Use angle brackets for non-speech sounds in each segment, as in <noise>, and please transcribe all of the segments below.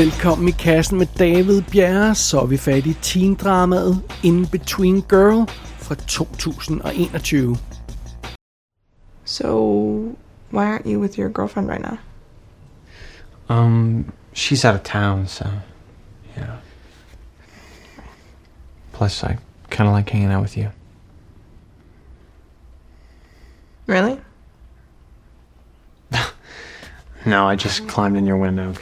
Velkommen i kassen med David Bjerre, så er vi fat i teen-dramaet In Between Girl fra 2021. So, why aren't you with your girlfriend right now? Um, she's out of town, so yeah. Plus, I kind of like hanging out with you. Really? <laughs> No, I just climbed in your window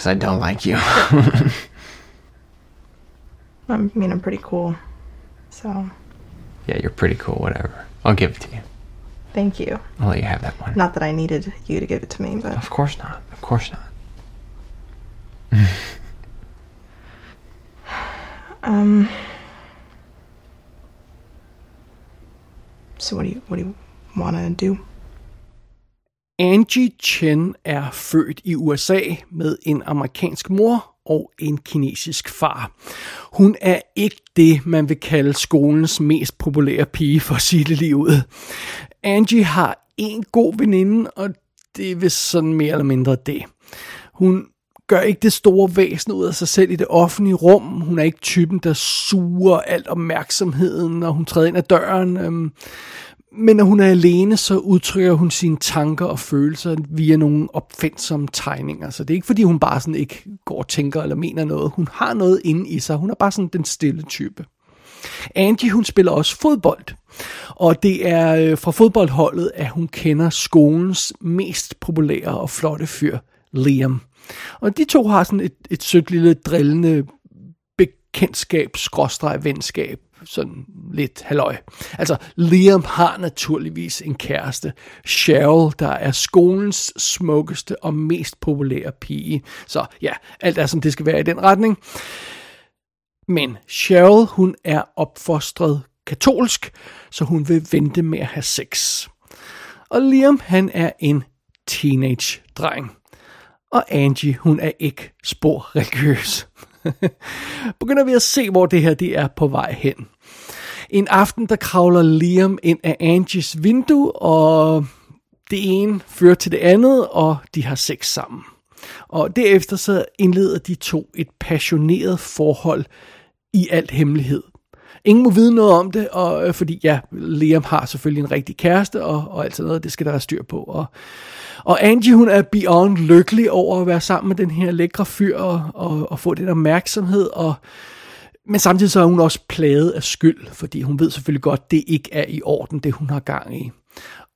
because I don't like you. <laughs> I mean, I'm pretty cool. So, yeah, you're pretty cool. Whatever. I'll give it to you. thank you. I'll let you have that one. Not that I needed you to give it to me, but Of course not. Of course not. <sighs> um. So what do you what do you want to do? Angie Chen er født i USA med en amerikansk mor og en kinesisk far. Hun er ikke det, man vil kalde skolens mest populære pige, for at sige det lige ud. Angie har en god veninde, og det er vist sådan mere eller mindre det. Hun gør ikke det store væsen ud af sig selv i det offentlige rum. Hun er ikke typen, der suger alt opmærksomheden, når hun træder ind ad døren. Øhm, men når hun er alene, så udtrykker hun sine tanker og følelser via nogle opfindsomme tegninger. Så det er ikke fordi, hun bare sådan ikke går og tænker eller mener noget. Hun har noget inde i sig. Hun er bare sådan den stille type. Angie, hun spiller også fodbold. Og det er øh, fra fodboldholdet, at hun kender skolens mest populære og flotte fyr, Liam. Og de to har sådan et, et sødt lille drillende bekendtskab, skråstreg venskab, sådan lidt halløj. Altså, Liam har naturligvis en kæreste, Cheryl, der er skolens smukkeste og mest populære pige. Så ja, alt er som det skal være i den retning. Men Cheryl, hun er opfostret katolsk, så hun vil vente med at have sex. Og Liam, han er en teenage-dreng. Og Angie, hun er ikke spor religiøs. <laughs> Begynder vi at se, hvor det her det er på vej hen. En aften, der kravler Liam ind af Angies vindue, og det ene fører til det andet, og de har sex sammen. Og derefter så indleder de to et passioneret forhold i alt hemmelighed. Ingen må vide noget om det, og, øh, fordi ja, Liam har selvfølgelig en rigtig kæreste, og, og alt sådan noget, det skal der være styr på. Og, og Angie, hun er beyond lykkelig over at være sammen med den her lækre fyr, og, og, og få den opmærksomhed, og, men samtidig så er hun også plaget af skyld, fordi hun ved selvfølgelig godt, det ikke er i orden, det hun har gang i.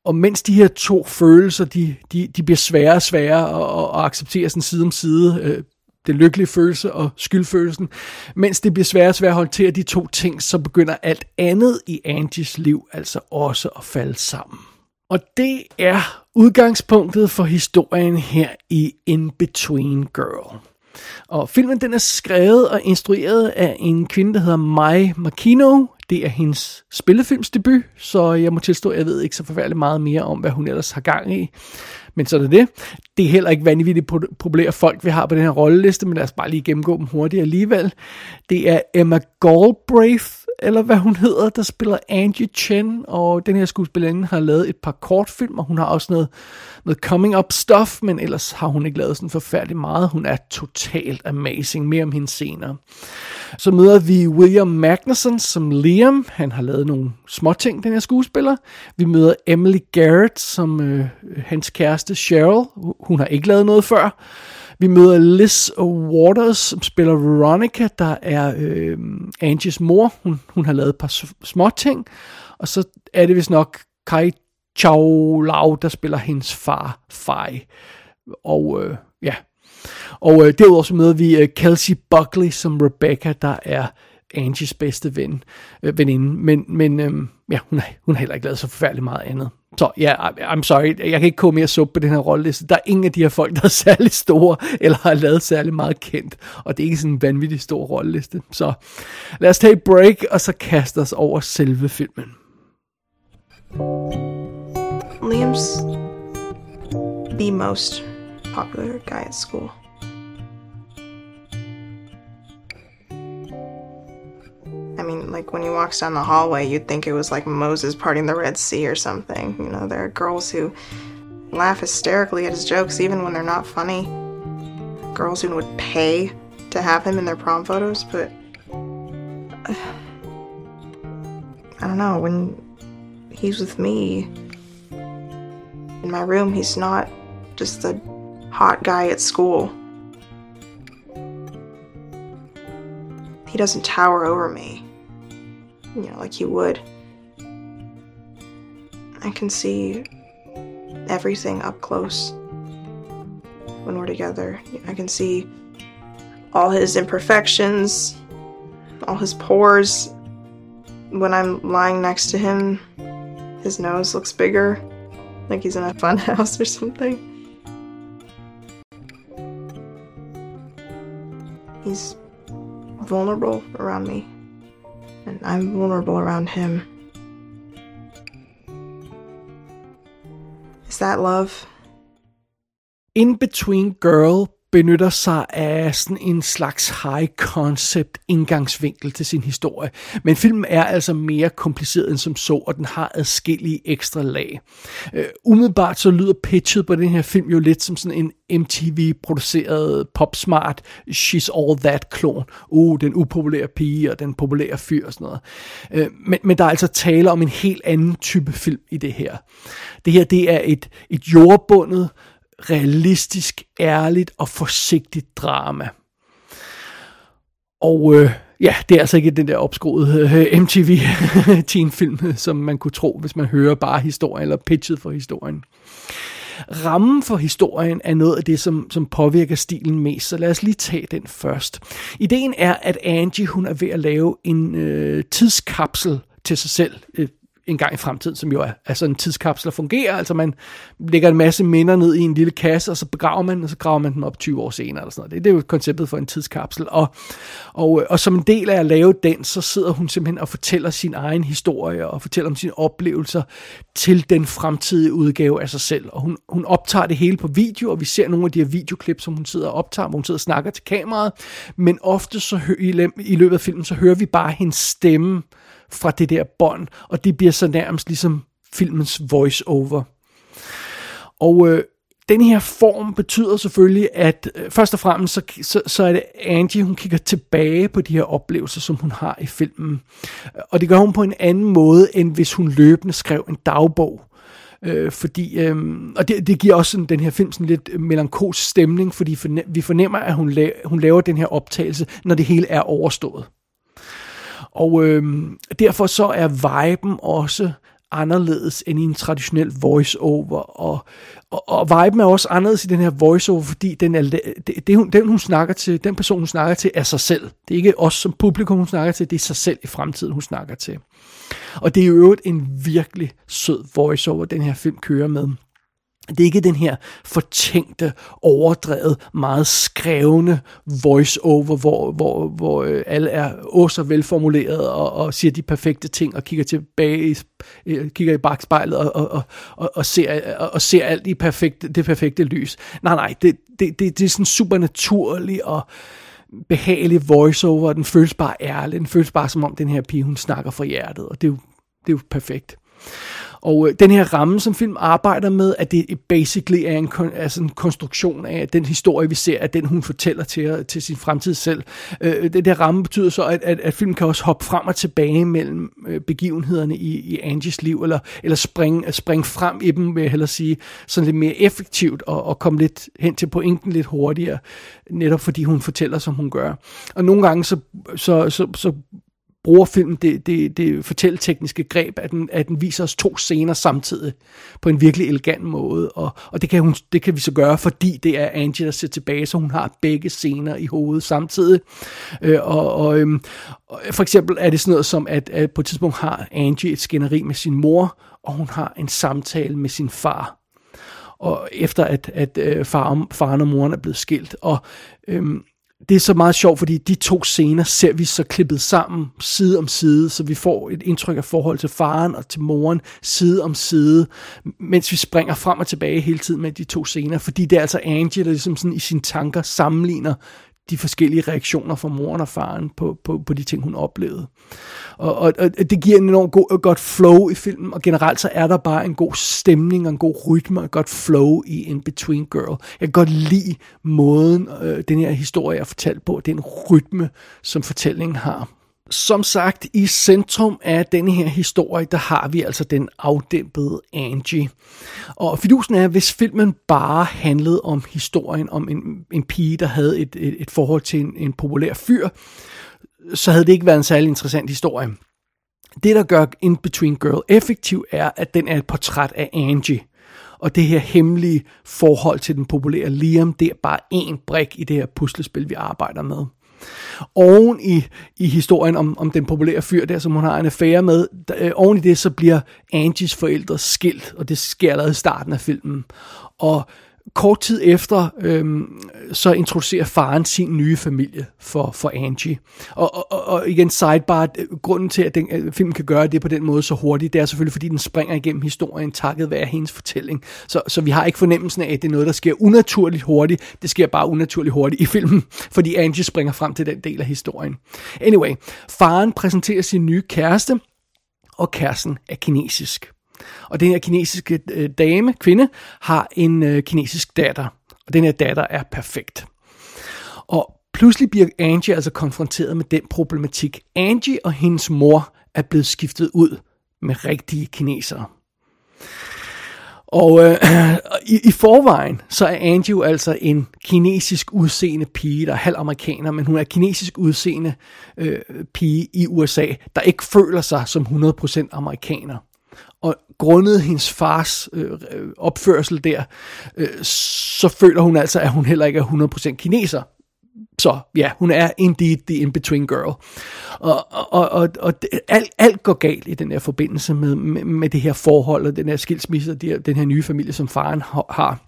Og mens de her to følelser, de, de, de bliver sværere og sværere at, at acceptere sådan side om side, øh, det lykkelige følelse og skyldfølelsen, mens det bliver sværere og sværere at håndtere de to ting, så begynder alt andet i Angies liv altså også at falde sammen. Og det er udgangspunktet for historien her i In Between Girl. Og filmen den er skrevet og instrueret af en kvinde, der hedder Mai Makino. Det er hendes spillefilmsdebut, så jeg må tilstå, at jeg ved ikke så forfærdeligt meget mere om, hvad hun ellers har gang i. Men så er det det. Det er heller ikke vanvittigt populære folk, vi har på den her rolleliste, men lad os bare lige gennemgå dem hurtigt alligevel. Det er Emma Galbraith, eller hvad hun hedder, der spiller Angie Chen, og den her skuespillerinde har lavet et par kortfilm, og hun har også noget, noget coming up stuff, men ellers har hun ikke lavet sådan forfærdeligt meget. Hun er totalt amazing, mere om hende senere. Så møder vi William Magnuson som Liam, han har lavet nogle små ting, den her skuespiller. Vi møder Emily Garrett som øh, hans kæreste Cheryl, hun har ikke lavet noget før. Vi møder Liz Waters, som spiller Veronica, der er øh, Angies mor. Hun, hun har lavet et par små ting. Og så er det vist nok Kai Chao Lau, der spiller hendes far, Fai. Og øh, ja. Og øh, derudover så møder vi øh, Kelsey Buckley som Rebecca, der er Angies bedste ven, øh, veninde. Men, men øh, ja, hun har, hun har heller ikke lavet så forfærdeligt meget andet. Så ja, yeah, I'm sorry, jeg kan ikke komme mere suppe på den her rolleliste. Der er ingen af de her folk, der er særlig store, eller har lavet særlig meget kendt. Og det er ikke sådan en vanvittig stor rolleliste. Så lad os tage et break, og så kaste os over selve filmen. Liam's the most popular guy at school. Mean, like when he walks down the hallway, you'd think it was like Moses parting the Red Sea or something. You know, there are girls who laugh hysterically at his jokes even when they're not funny. girls who would pay to have him in their prom photos, but <sighs> I don't know, when he's with me in my room, he's not just the hot guy at school. He doesn't tower over me, you know, like he would. I can see everything up close when we're together. I can see all his imperfections, all his pores. When I'm lying next to him, his nose looks bigger, like he's in a <laughs> fun house or something. He's vulnerable around me, and I'm vulnerable around him. Is that love? In Between Girl benytter sig af sådan en slags high concept indgangsvinkel til sin historie. Men filmen er altså mere kompliceret end som så, og den har adskillige ekstra lag. Uh, umiddelbart så lyder pitchet på den her film jo lidt som sådan en MTV-produceret popsmart She's All That-klon. Uh, den upopulære pige og den populære fyr og sådan noget. Uh, men, men der er altså tale om en helt anden type film i det her. Det her, det er et, et jordbundet, realistisk, ærligt og forsigtigt drama. Og øh, ja, det er altså ikke den der opskruede øh, MTV <laughs> teenfilm, som man kunne tro, hvis man hører bare historien eller pitchet for historien. Rammen for historien er noget af det, som, som påvirker stilen mest, så lad os lige tage den først. Ideen er, at Angie hun er ved at lave en øh, tidskapsel til sig selv, øh, en gang i fremtiden, som jo er, er sådan en tidskapsel, fungerer. Altså man lægger en masse minder ned i en lille kasse, og så begraver man, og så graver man dem op 20 år senere. Eller sådan noget. Det, det er jo konceptet for en tidskapsel. Og, og, og som en del af at lave den, så sidder hun simpelthen og fortæller sin egen historie, og fortæller om sine oplevelser til den fremtidige udgave af sig selv. Og hun, hun optager det hele på video, og vi ser nogle af de her videoklip, som hun sidder og optager, hvor hun sidder og snakker til kameraet. Men ofte så i, i løbet af filmen, så hører vi bare hendes stemme, fra det der bånd, og det bliver så nærmest ligesom filmens voice-over. Og øh, den her form betyder selvfølgelig, at øh, først og fremmest så, så, så er det Angie, hun kigger tilbage på de her oplevelser, som hun har i filmen. Og det gør hun på en anden måde, end hvis hun løbende skrev en dagbog. Øh, fordi, øh, og det, det giver også sådan, den her film sådan lidt melankolsk stemning, fordi forne, vi fornemmer, at hun, la, hun laver den her optagelse, når det hele er overstået. Og øh, derfor så er viben også anderledes end i en traditionel voice-over, og, og, og viben er også anderledes i den her voice-over, fordi den, er, det, det, hun, den, hun snakker til, den person, hun snakker til, er sig selv. Det er ikke os som publikum, hun snakker til, det er sig selv i fremtiden, hun snakker til. Og det er jo øvrigt en virkelig sød voice-over, den her film kører med. Det er ikke den her fortænkte, overdrevet, meget skrevne voice-over, hvor, hvor, hvor øh, alle er også velformuleret og, og siger de perfekte ting og kigger tilbage, øh, kigger i bagspejlet og, og, og, og, ser, og ser alt i perfekte, det perfekte lys. Nej, nej, det, det, det, det er sådan supernaturlig og behagelig voice-over, den føles bare ærlig, den føles bare som om den her pige, hun snakker fra hjertet, og det er jo, det er jo perfekt. Og øh, den her ramme, som film arbejder med, at det basically er en, altså en konstruktion af den historie, vi ser, at den hun fortæller til, øh, til sin fremtid selv. Øh, det der ramme betyder så, at, at, at film kan også hoppe frem og tilbage mellem øh, begivenhederne i, i Angies liv, eller, eller springe, øh, springe frem i dem, vil jeg hellere sige, sådan lidt mere effektivt, og, og komme lidt hen til pointen lidt hurtigere, netop fordi hun fortæller, som hun gør. Og nogle gange så, så, så, så bruger filmen det, det, det fortælletekniske greb, at den, at den viser os to scener samtidig på en virkelig elegant måde. Og, og det, kan hun, det kan vi så gøre, fordi det er Angie, der ser tilbage, så hun har begge scener i hovedet samtidig. Øh, og, og, øhm, og for eksempel er det sådan noget som, at, at på et tidspunkt har Angie et skænderi med sin mor, og hun har en samtale med sin far. Og efter at, at øh, far, faren og moren er blevet skilt. Og øhm, det er så meget sjovt, fordi de to scener ser vi så klippet sammen, side om side, så vi får et indtryk af forhold til faren og til moren, side om side, mens vi springer frem og tilbage hele tiden med de to scener, fordi det er altså Angie, der ligesom sådan i sine tanker sammenligner de forskellige reaktioner fra moren og faren på, på, på de ting, hun oplevede. Og, og, og det giver en enormt god, godt flow i filmen, og generelt så er der bare en god stemning og en god rytme og et godt flow i In Between Girl. Jeg kan godt lide måden, øh, den her historie er fortalt på, den rytme, som fortællingen har. Som sagt, i centrum af denne her historie, der har vi altså den afdæmpede Angie. Og fidusen er, hvis filmen bare handlede om historien om en, en pige, der havde et, et, et forhold til en, en populær fyr, så havde det ikke været en særlig interessant historie. Det, der gør In Between Girl effektiv, er, at den er et portræt af Angie. Og det her hemmelige forhold til den populære Liam, det er bare en brik i det her puslespil, vi arbejder med. Oven i, i historien om, om den populære fyr der, som hun har en affære med, der, øh, oven i det, så bliver Angies forældre skilt, og det sker allerede i starten af filmen. Og kort tid efter, øhm, så introducerer faren sin nye familie for, for Angie. Og, og, og igen, sidebar, grunden til, at den at filmen kan gøre det på den måde så hurtigt, det er selvfølgelig, fordi den springer igennem historien, takket være hendes fortælling. Så, så vi har ikke fornemmelsen af, at det er noget, der sker unaturligt hurtigt. Det sker bare unaturligt hurtigt i filmen, fordi Angie springer frem til den del af historien. Anyway, faren præsenterer sin nye kæreste, og kæresten er kinesisk. Og den her kinesiske øh, dame, kvinde, har en øh, kinesisk datter. Og den her datter er perfekt. Og pludselig bliver Angie altså konfronteret med den problematik. Angie og hendes mor er blevet skiftet ud med rigtige kinesere. Og øh, <clears throat> i, i forvejen, så er Angie jo altså en kinesisk udseende pige, der er halv amerikaner, men hun er kinesisk udseende øh, pige i USA, der ikke føler sig som 100% amerikaner. Og grundet hendes fars øh, øh, opførsel der, øh, så føler hun altså, at hun heller ikke er 100% kineser. Så ja, hun er indeed the in-between girl. Og, og, og, og alt, alt går galt i den her forbindelse med, med, med det her forhold og den her skilsmisse og de, den her nye familie, som faren har.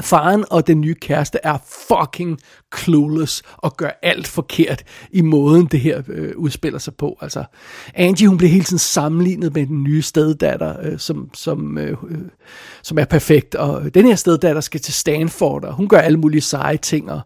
Faren og den nye kæreste er fucking clueless og gør alt forkert i måden, det her øh, udspiller sig på. Altså, Angie, hun bliver hele tiden sammenlignet med den nye steddatter, øh, som, som, øh, øh, som er perfekt. Og den her steddatter skal til Stanford, og hun gør alle mulige seje ting, og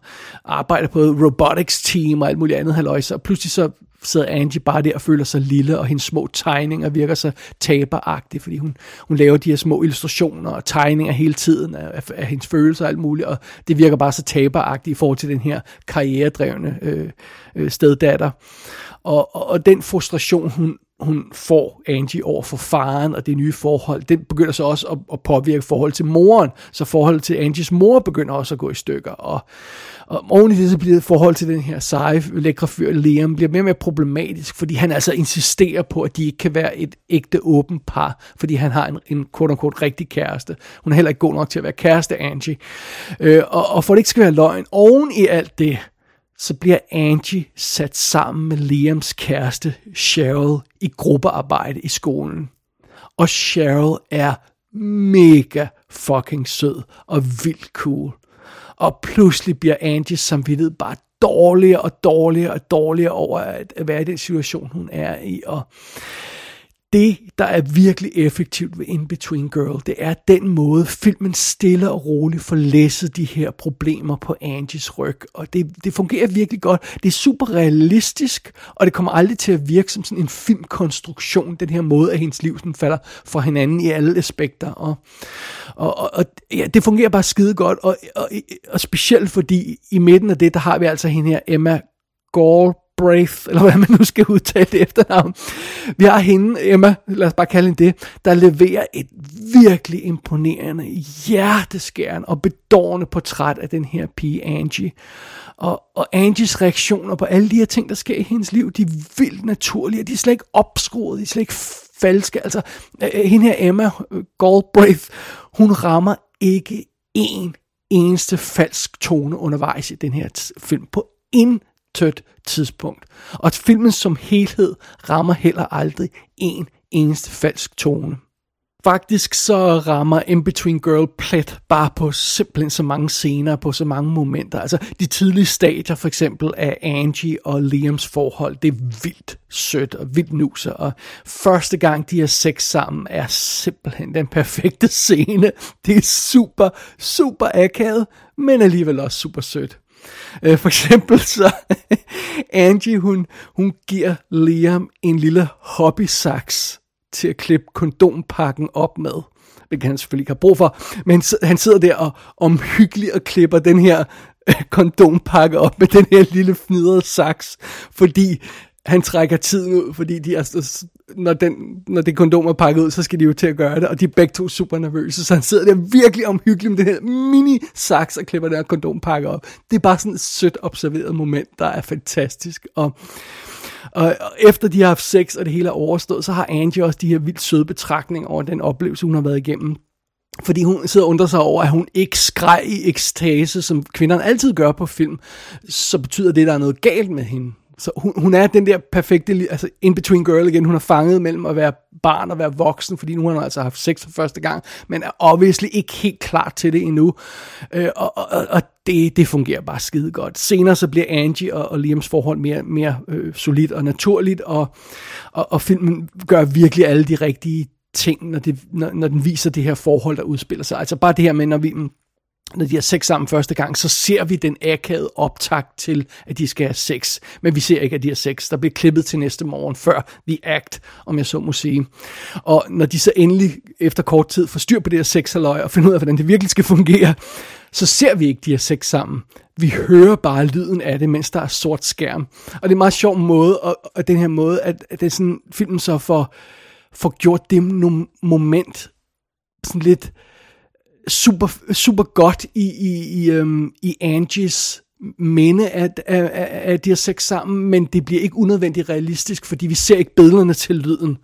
arbejder på robotics team og alt muligt andet haløjse. Og pludselig så sidder Angie bare der og føler sig lille, og hendes små tegninger virker så taberagtige, fordi hun, hun laver de her små illustrationer og tegninger hele tiden af, af, af hendes følelser og alt muligt, og det virker bare så taberagtigt i forhold til den her karrieredrevne øh, øh, steddatter. Og, og, og den frustration, hun, hun får Angie over for faren og det nye forhold, den begynder så også at, at påvirke forholdet til moren, så forholdet til Angies mor begynder også at gå i stykker, og, og oven i det så bliver forhold til den her seje, lækre fyr Liam, bliver mere og mere problematisk, fordi han altså insisterer på, at de ikke kan være et ægte åbent par, fordi han har en, en quote-unquote rigtig kæreste. Hun er heller ikke god nok til at være kæreste Angie. Øh, og, og for det ikke skal være løgn, oven i alt det, så bliver Angie sat sammen med Liams kæreste Cheryl i gruppearbejde i skolen. Og Cheryl er mega fucking sød og vildt cool. Og pludselig bliver Angies samvittighed bare dårligere og dårligere og dårligere over at være i den situation, hun er i. Og det, der er virkelig effektivt ved In Between Girl, det er den måde, filmen stille og roligt får læsset de her problemer på Angies ryg. Og det, det fungerer virkelig godt. Det er super realistisk, og det kommer aldrig til at virke som sådan en filmkonstruktion, den her måde, at hendes liv sådan falder fra hinanden i alle aspekter. Og, og, og, og ja, det fungerer bare skide godt, og, og, og specielt fordi i midten af det, der har vi altså hende her Emma Gore Galbraith, eller hvad man nu skal udtale det efternavn. Vi har hende, Emma, lad os bare kalde hende det, der leverer et virkelig imponerende, hjerteskærende og bedårende portræt af den her pige Angie. Og, og Angies reaktioner på alle de her ting, der sker i hendes liv, de er vildt naturlige, de er slet ikke opskruet, de er slet ikke falske. Altså, øh, øh, hende her Emma øh, Galbraith, hun rammer ikke en eneste falsk tone undervejs i den her film. På en tødt tidspunkt. Og at filmen som helhed rammer heller aldrig en eneste falsk tone. Faktisk så rammer In Between Girl plet bare på simpelthen så mange scener, på så mange momenter. Altså de tidlige stadier for eksempel af Angie og Liams forhold, det er vildt sødt og vildt nuser. Og første gang de har sex sammen er simpelthen den perfekte scene. Det er super, super akavet, men alligevel også super sødt. Øh, for eksempel så, <laughs> Angie, hun, hun giver Liam en lille hobby-saks til at klippe kondompakken op med. hvilket kan han selvfølgelig ikke have brug for. Men han sidder der og omhyggeligt og klipper den her øh, kondompakke op med den her lille fnidrede saks. Fordi han trækker tiden ud, fordi de er, når, den, når det kondom er pakket ud, så skal de jo til at gøre det, og de er begge to super nervøse, så han sidder der virkelig omhyggelig med den her mini-saks og klipper den her kondompakke op. Det er bare sådan et sødt observeret moment, der er fantastisk, og, og, og efter de har haft sex, og det hele er overstået, så har Angie også de her vildt søde betragtninger over den oplevelse, hun har været igennem. Fordi hun sidder og undrer sig over, at hun ikke skreg i ekstase, som kvinderne altid gør på film, så betyder det, at der er noget galt med hende. Så hun, hun er den der perfekte, altså in-between girl igen. Hun er fanget mellem at være barn og være voksen, fordi nu har hun altså haft sex for første gang, men er obviously ikke helt klar til det endnu. Øh, og og, og det, det fungerer bare skide godt. Senere så bliver Angie og, og Liams forhold mere, mere øh, solidt og naturligt, og, og, og filmen gør virkelig alle de rigtige ting, når, det, når, når den viser det her forhold, der udspiller sig. Altså bare det her med, når vi når de har sex sammen første gang, så ser vi den akavede optakt til, at de skal have sex. Men vi ser ikke, at de har sex. Der bliver klippet til næste morgen, før The Act, om jeg så må sige. Og når de så endelig efter kort tid får styr på det her sexhaløj og finder ud af, hvordan det virkelig skal fungere, så ser vi ikke de har sex sammen. Vi hører bare lyden af det, mens der er sort skærm. Og det er en meget sjov måde, og, og den her måde, at, at det er sådan, filmen så får, får gjort det moment sådan lidt super, super godt i, i, i, um, i Angies minde, at, at, at de har sex sammen, men det bliver ikke unødvendigt realistisk, fordi vi ser ikke billederne til lyden.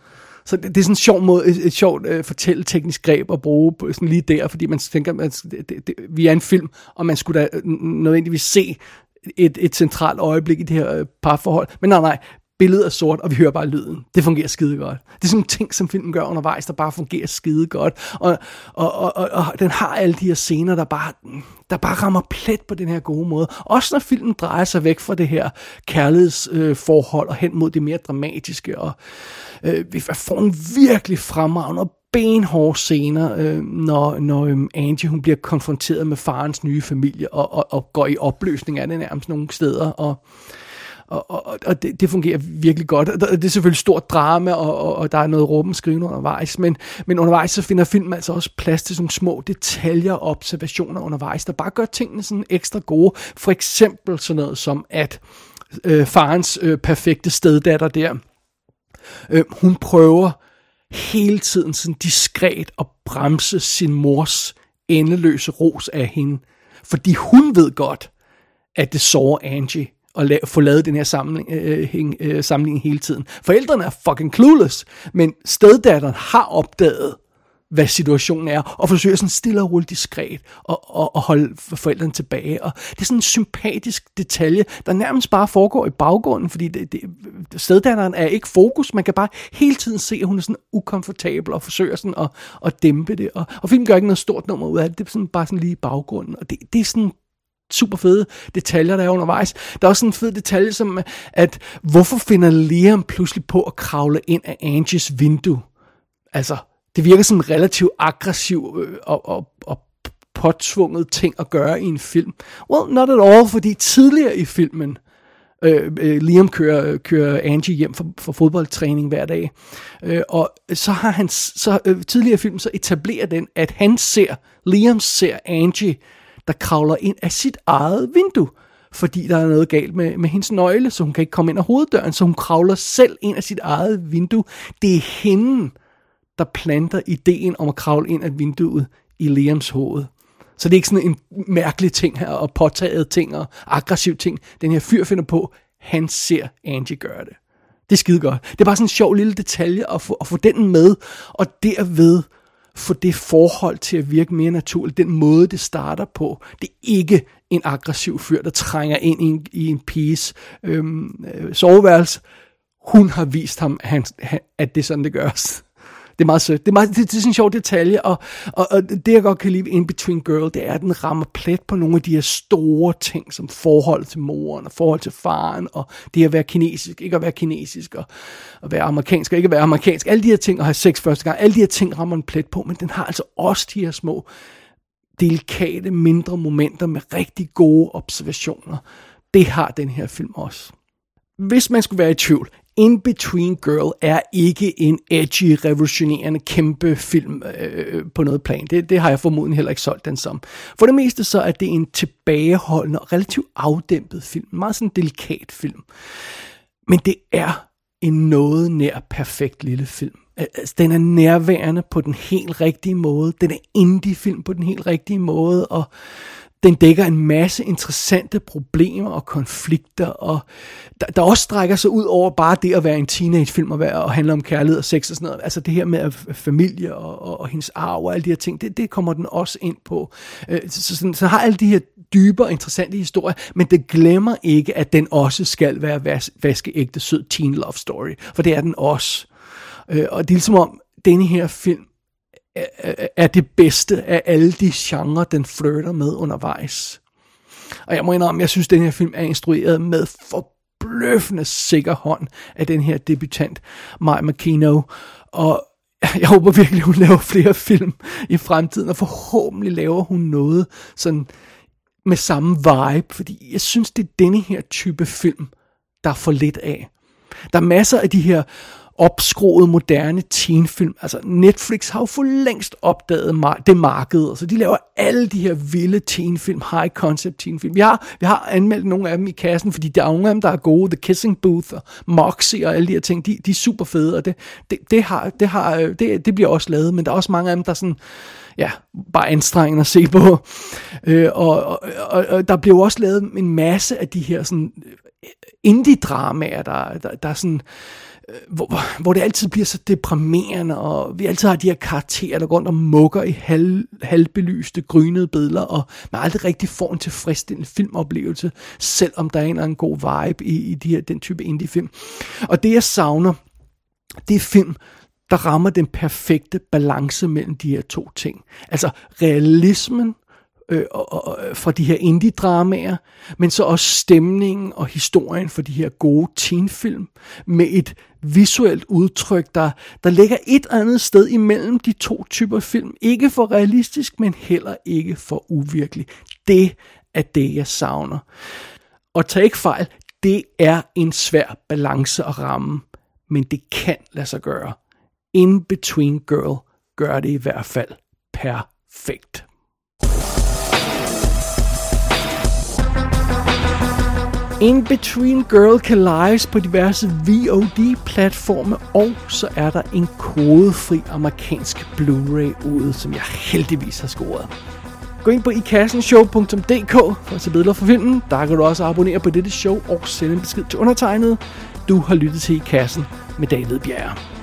Så det, det er sådan en sjov måde, et, et sjovt uh, fortælleteknisk greb at bruge på, sådan lige der, fordi man tænker, at det, det, vi er en film, og man skulle da nødvendigvis se et, et centralt øjeblik i det her øh, parforhold. Men nej, nej, billedet er sort, og vi hører bare lyden. Det fungerer skide godt. Det er sådan en ting, som filmen gør undervejs, der bare fungerer skide godt. Og, og, og, og, og den har alle de her scener, der bare, der bare rammer plet på den her gode måde. Også når filmen drejer sig væk fra det her kærlighedsforhold øh, og hen mod det mere dramatiske. Og øh, vi får en virkelig fremragende og benhårde scener, øh, når, når øh, Angie hun bliver konfronteret med farens nye familie og, og, og går i opløsning af det nærmest nogle steder. Og, og, og, og det, det fungerer virkelig godt. Det er selvfølgelig stort drama, og, og, og der er noget råben skrivende undervejs, men, men undervejs så finder filmen altså også plads til sådan små detaljer og observationer undervejs, der bare gør tingene sådan ekstra gode. For eksempel sådan noget som, at øh, farens øh, perfekte steddatter der, øh, hun prøver hele tiden sådan diskret at bremse sin mors endeløse ros af hende. Fordi hun ved godt, at det sårer Angie at la- få lavet den her samling, øh, øh, samling hele tiden. Forældrene er fucking clueless, men steddatteren har opdaget, hvad situationen er, og forsøger sådan stille og roligt diskret og, og, og holde forældrene tilbage. Og det er sådan en sympatisk detalje, der nærmest bare foregår i baggrunden, fordi det, det, steddatteren er ikke fokus. Man kan bare hele tiden se, at hun er sådan ukomfortabel og forsøger sådan at, at dæmpe det. Og, og filmen gør ikke noget stort nummer ud af det. Det er sådan bare sådan lige i baggrunden. Og det, det er sådan super fede detaljer, der er undervejs. Der er også en fed detalje, som at hvorfor finder Liam pludselig på at kravle ind af Angies vindue? Altså, det virker som en relativt aggressiv øh, og, og, og påtvunget ting at gøre i en film. Well, not at all, fordi tidligere i filmen, øh, øh, Liam kører, kører Angie hjem for, for fodboldtræning hver dag, øh, og så har han, så øh, tidligere i filmen, så etablerer den, at han ser, Liam ser Angie der kravler ind af sit eget vindue, fordi der er noget galt med, med hendes nøgle, så hun kan ikke komme ind af hoveddøren, så hun kravler selv ind af sit eget vindue. Det er hende, der planter ideen om at kravle ind af vinduet i Liams hoved. Så det er ikke sådan en mærkelig ting her, og påtaget ting og aggressiv ting. Den her fyr finder på, han ser Angie gøre det. Det er skide godt. Det er bare sådan en sjov lille detalje at få, at få den med, og derved få det forhold til at virke mere naturligt. Den måde, det starter på. Det er ikke en aggressiv fyr, der trænger ind i en, i en piges øhm, øh, soveværelse. Hun har vist ham, at, han, at det er sådan, det gøres. Det er meget sødt. Det er, meget, det, det er sådan en sjov detalje, og, og, og det jeg godt kan lide In Between Girl, det er, at den rammer plet på nogle af de her store ting, som forhold til moren, og forhold til faren, og det at være kinesisk, ikke at være kinesisk, og at være amerikansk, og ikke at være amerikansk. Alle de her ting, og have sex første gang, alle de her ting rammer en plet på, men den har altså også de her små delikate, mindre momenter med rigtig gode observationer. Det har den her film også. Hvis man skulle være i tvivl, In Between Girl er ikke en edgy, revolutionerende kæmpe film øh, på noget plan. Det, det har jeg formodentlig heller ikke solgt den som. For det meste så er det en tilbageholdende og relativt afdæmpet film. En meget sådan delikat film. Men det er en noget nær perfekt lille film. Altså, den er nærværende på den helt rigtige måde. Den er indie-film på den helt rigtige måde, og den dækker en masse interessante problemer og konflikter, og der, der også strækker sig ud over bare det at være en teenagefilm og, være, og handle om kærlighed og sex og sådan noget. Altså det her med familie og, og, og hendes arv og alle de her ting, det, det kommer den også ind på. Øh, så, så, så, så har alle de her dybere, interessante historier, men det glemmer ikke, at den også skal være vas, vaskeægte sød teen love story, for det er den også. Øh, og det er ligesom om, denne her film er det bedste af alle de genrer, den flirter med undervejs. Og jeg må indrømme, jeg synes, at den her film er instrueret med forbløffende sikker hånd af den her debutant, Mike McKino. Og <laughs> jeg håber virkelig, hun laver flere film i fremtiden, og forhåbentlig laver hun noget sådan med samme vibe, fordi jeg synes, det er denne her type film, der er for lidt af. Der er masser af de her opskroet moderne teenfilm. Altså Netflix har jo for længst opdaget det marked, så de laver alle de her vilde teenfilm, high concept teenfilm. Vi har, vi har anmeldt nogle af dem i kassen, fordi der er nogle af dem, der er gode. The Kissing Booth og Moxie og alle de her ting, de, de er super fede, og det, det, det, har, det, har, øh, det, det bliver også lavet, men der er også mange af dem, der er sådan, ja, bare anstrengende at se på. Øh, og, og, og, og der bliver også lavet en masse af de her sådan øh, indie-dramaer, der, der, der er sådan hvor, hvor det altid bliver så deprimerende, og vi altid har de her karakterer, der går rundt og mukker i halv, halvbelyste, grynede billeder, og man aldrig rigtig får en tilfredsstillende filmoplevelse, selvom der er en eller anden god vibe i, i de her, den type indie-film. Og det jeg savner, det er film, der rammer den perfekte balance mellem de her to ting. Altså realismen øh, og, og, fra de her indie-dramaer, men så også stemningen og historien for de her gode teenfilm, med et visuelt udtryk, der, der ligger et andet sted imellem de to typer film. Ikke for realistisk, men heller ikke for uvirkelig. Det er det, jeg savner. Og tag ikke fejl, det er en svær balance at ramme, men det kan lade sig gøre. In Between Girl gør det i hvert fald perfekt. In Between Girl kan lejes på diverse VOD-platforme, og så er der en kodefri amerikansk Blu-ray ude, som jeg heldigvis har scoret. Gå ind på ikassenshow.dk for at se billeder fra filmen. Der kan du også abonnere på dette show og sende en besked til undertegnet. Du har lyttet til I Kassen med David Bjerre.